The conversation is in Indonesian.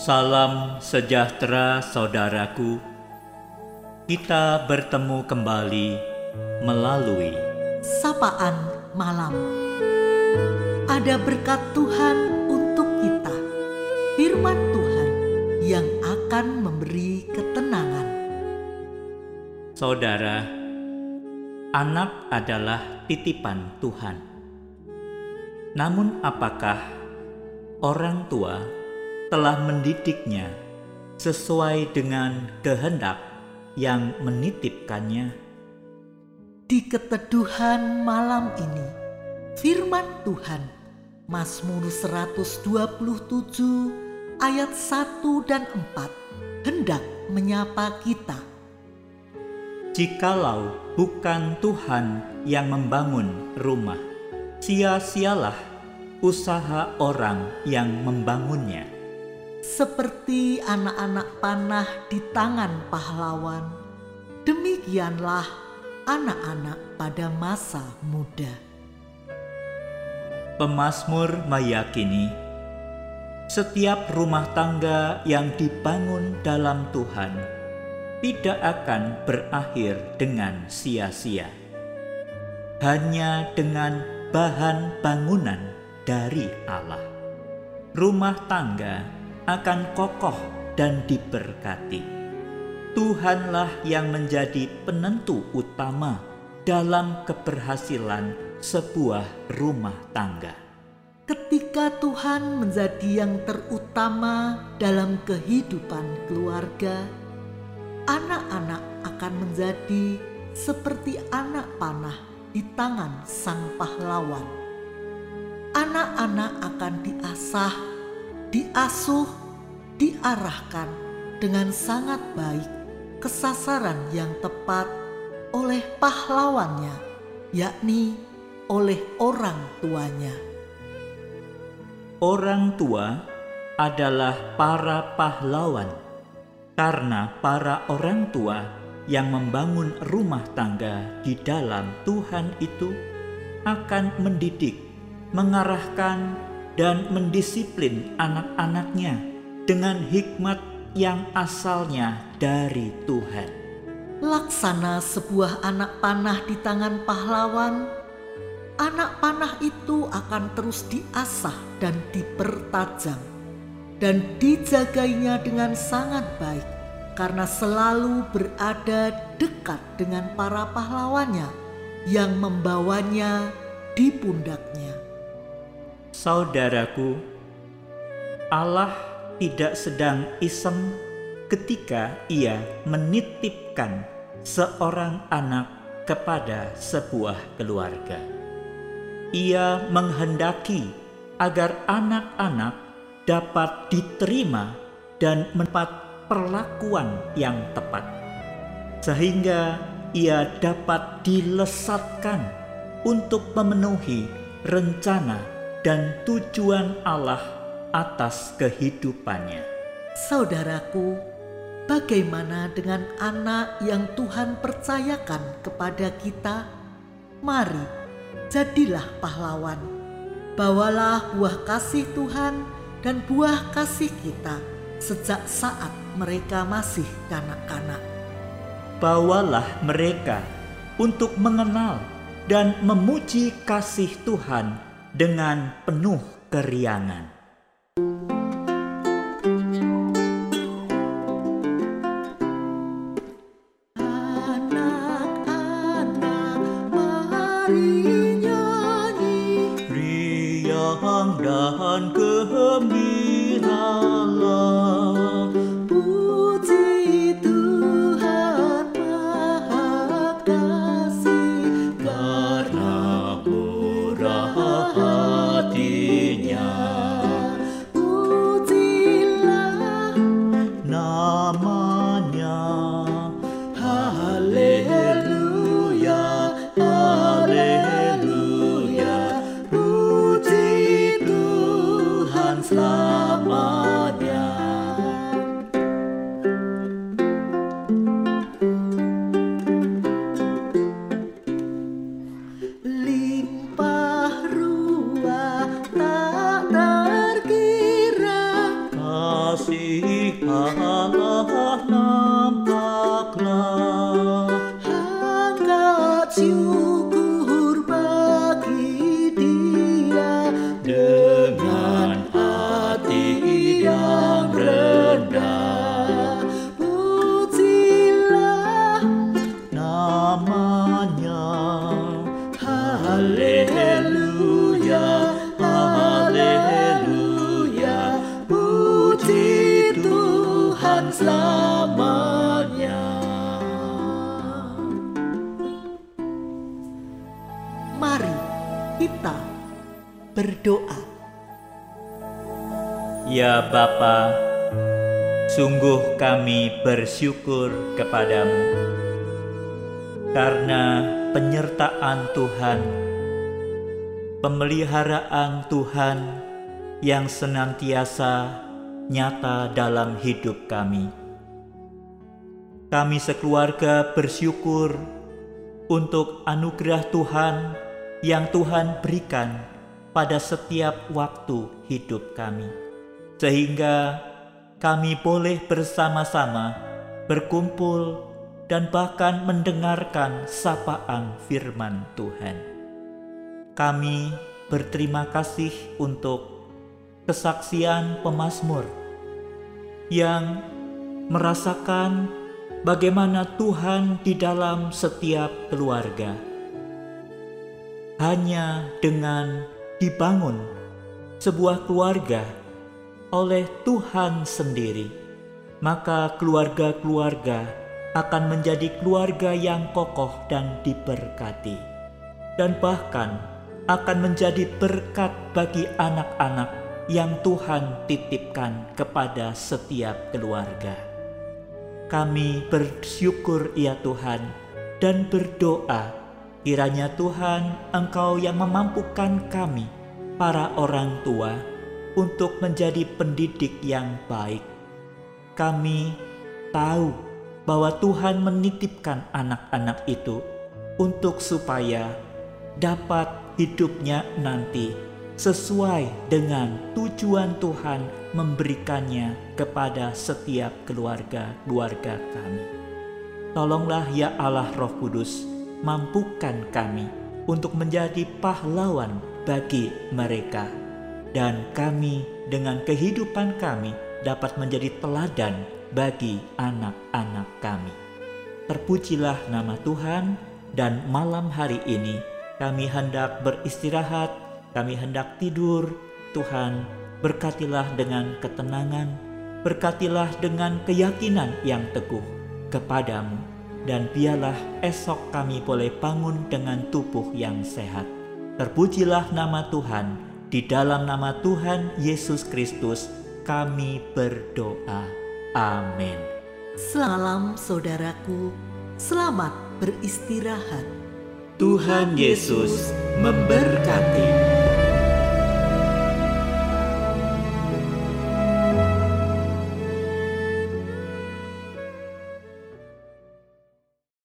Salam sejahtera saudaraku. Kita bertemu kembali melalui sapaan malam. Ada berkat Tuhan untuk kita. Firman Tuhan yang akan memberi ketenangan. Saudara, anak adalah titipan Tuhan. Namun apakah orang tua telah mendidiknya sesuai dengan kehendak yang menitipkannya? Di keteduhan malam ini, firman Tuhan, Mazmur 127 ayat 1 dan 4 hendak menyapa kita. Jikalau bukan Tuhan yang membangun rumah, sia-sialah usaha orang yang membangunnya. Seperti anak-anak panah di tangan pahlawan, demikianlah anak-anak pada masa muda. Pemasmur meyakini setiap rumah tangga yang dibangun dalam Tuhan tidak akan berakhir dengan sia-sia. Hanya dengan bahan bangunan dari Allah, rumah tangga akan kokoh dan diberkati. Tuhanlah yang menjadi penentu utama dalam keberhasilan sebuah rumah tangga. Ketika Tuhan menjadi yang terutama dalam kehidupan keluarga, anak-anak akan menjadi seperti anak panah di tangan sang pahlawan. Anak-anak akan diasah, diasuh, diarahkan dengan sangat baik ke sasaran yang tepat oleh pahlawannya, yakni oleh orang tuanya. Orang tua adalah para pahlawan karena para orang tua yang membangun rumah tangga di dalam Tuhan itu akan mendidik, mengarahkan, dan mendisiplin anak-anaknya dengan hikmat yang asalnya dari Tuhan. Laksana sebuah anak panah di tangan pahlawan, anak panah itu akan terus diasah dan dipertajam dan dijagainya dengan sangat baik karena selalu berada dekat dengan para pahlawannya yang membawanya di pundaknya. Saudaraku, Allah tidak sedang iseng ketika ia menitipkan seorang anak kepada sebuah keluarga. Ia menghendaki agar anak-anak dapat diterima dan mendapat perlakuan yang tepat, sehingga ia dapat dilesatkan untuk memenuhi rencana dan tujuan Allah atas kehidupannya. Saudaraku, bagaimana dengan anak yang Tuhan percayakan kepada kita? Mari, jadilah pahlawan. Bawalah buah kasih Tuhan dan buah kasih kita sejak saat mereka masih kanak-kanak. Bawalah mereka untuk mengenal dan memuji kasih Tuhan dengan penuh keriangan. Kita berdoa Ya Bapa, sungguh kami bersyukur kepadamu karena penyertaan Tuhan, pemeliharaan Tuhan yang senantiasa nyata dalam hidup kami. Kami sekeluarga bersyukur untuk anugerah Tuhan yang Tuhan berikan pada setiap waktu hidup kami sehingga kami boleh bersama-sama berkumpul dan bahkan mendengarkan sapaan firman Tuhan. Kami berterima kasih untuk kesaksian pemazmur yang merasakan bagaimana Tuhan di dalam setiap keluarga. Hanya dengan dibangun sebuah keluarga oleh Tuhan sendiri, maka keluarga-keluarga akan menjadi keluarga yang kokoh dan diberkati, dan bahkan akan menjadi berkat bagi anak-anak yang Tuhan titipkan kepada setiap keluarga. Kami bersyukur, ya Tuhan, dan berdoa kiranya Tuhan Engkau yang memampukan kami, para orang tua, untuk menjadi pendidik yang baik. Kami tahu bahwa Tuhan menitipkan anak-anak itu untuk supaya dapat hidupnya nanti sesuai dengan tujuan Tuhan memberikannya kepada setiap keluarga-keluarga kami. Tolonglah ya Allah Roh Kudus, mampukan kami untuk menjadi pahlawan bagi mereka dan kami dengan kehidupan kami dapat menjadi teladan bagi anak-anak kami. Terpujilah nama Tuhan dan malam hari ini kami hendak beristirahat, kami hendak tidur. Tuhan, berkatilah dengan ketenangan, berkatilah dengan keyakinan yang teguh kepadamu dan biarlah esok kami boleh bangun dengan tubuh yang sehat. Terpujilah nama Tuhan di dalam nama Tuhan Yesus Kristus kami berdoa. Amin. Salam saudaraku, selamat beristirahat. Tuhan Yesus memberkati.